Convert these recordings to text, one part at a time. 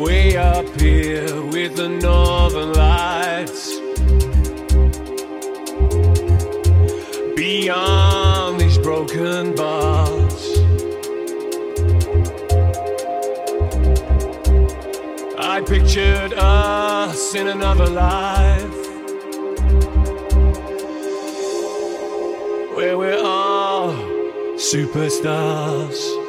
way up here with the northern lights. Beyond these broken bars, I pictured us in another life where we're all superstars.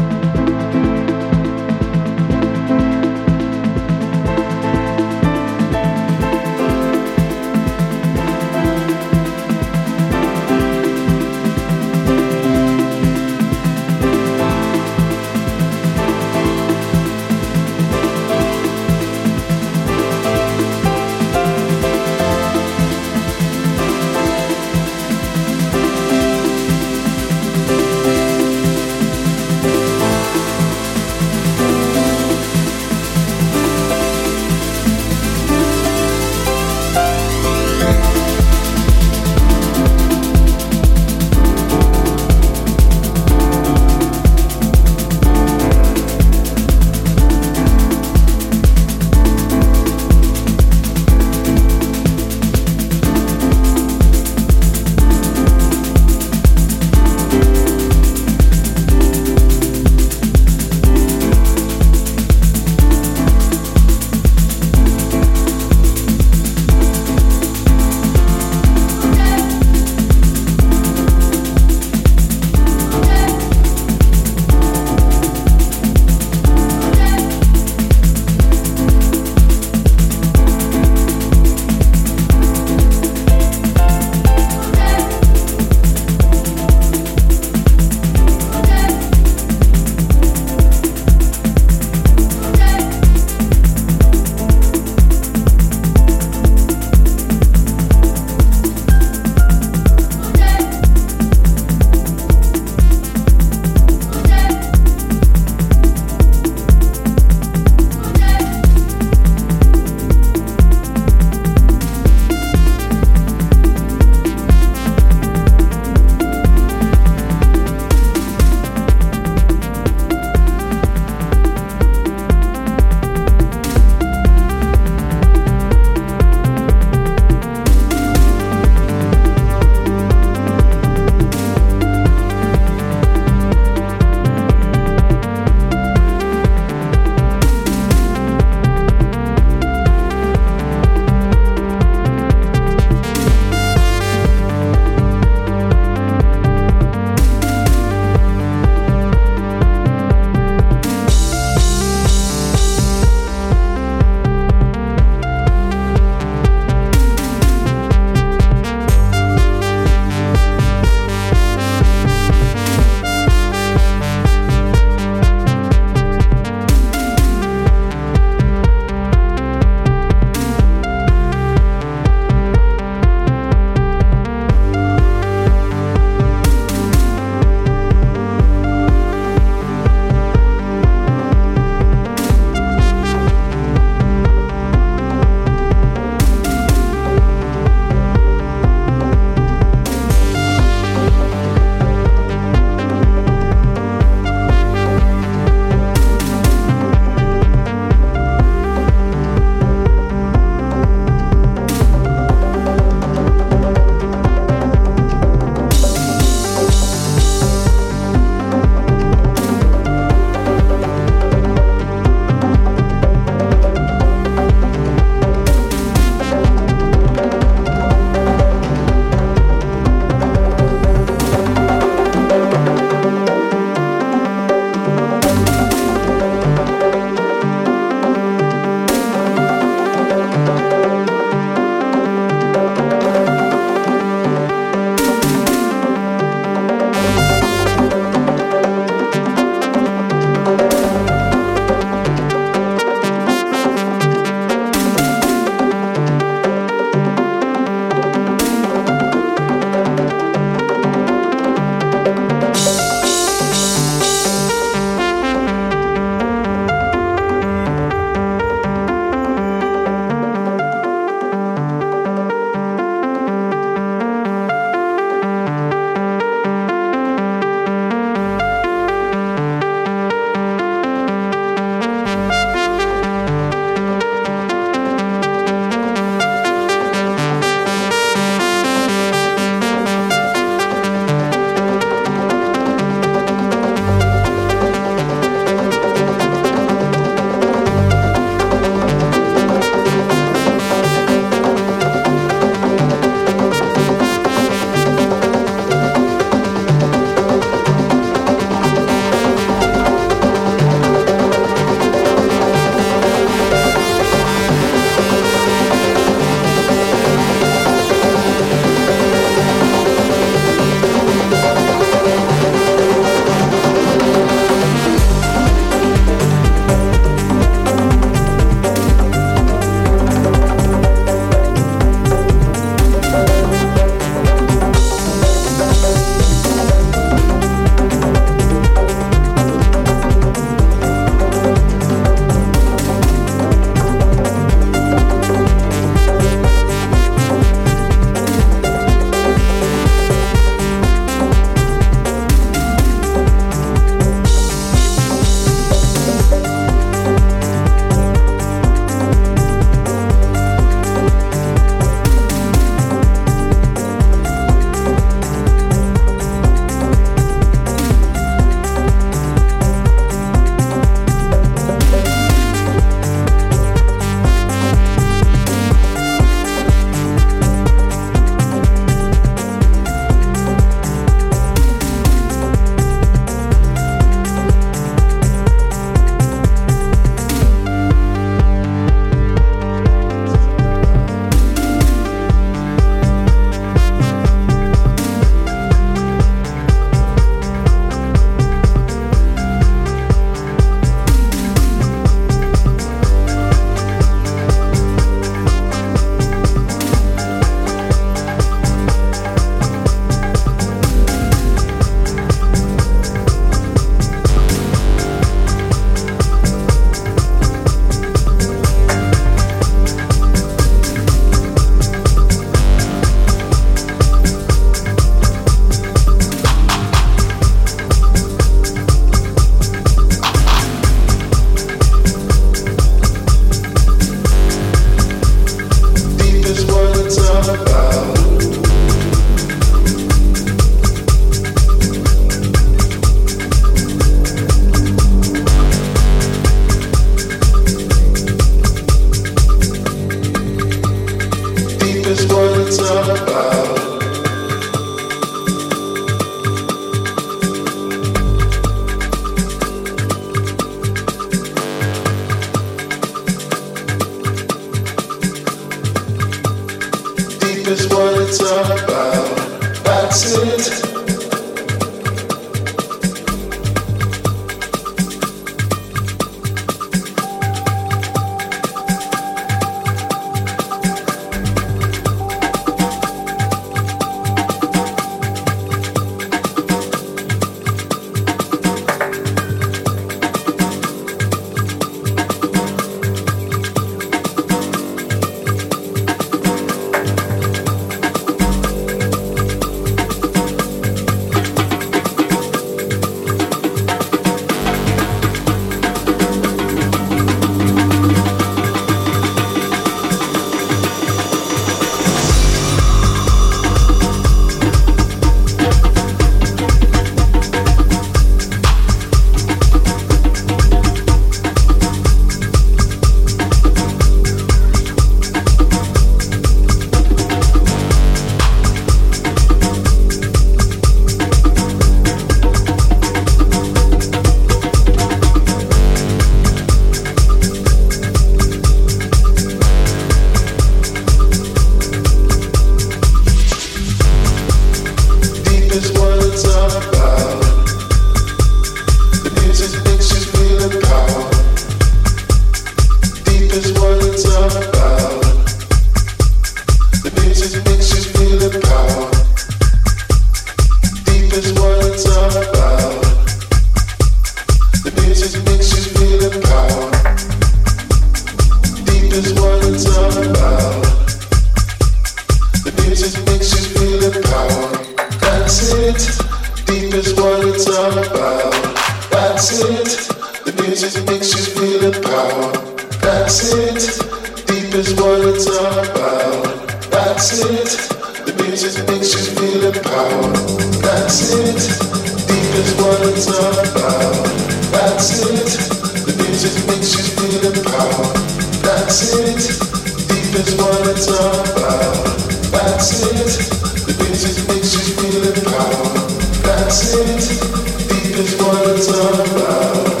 That's it, deep is what it's about.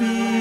Keep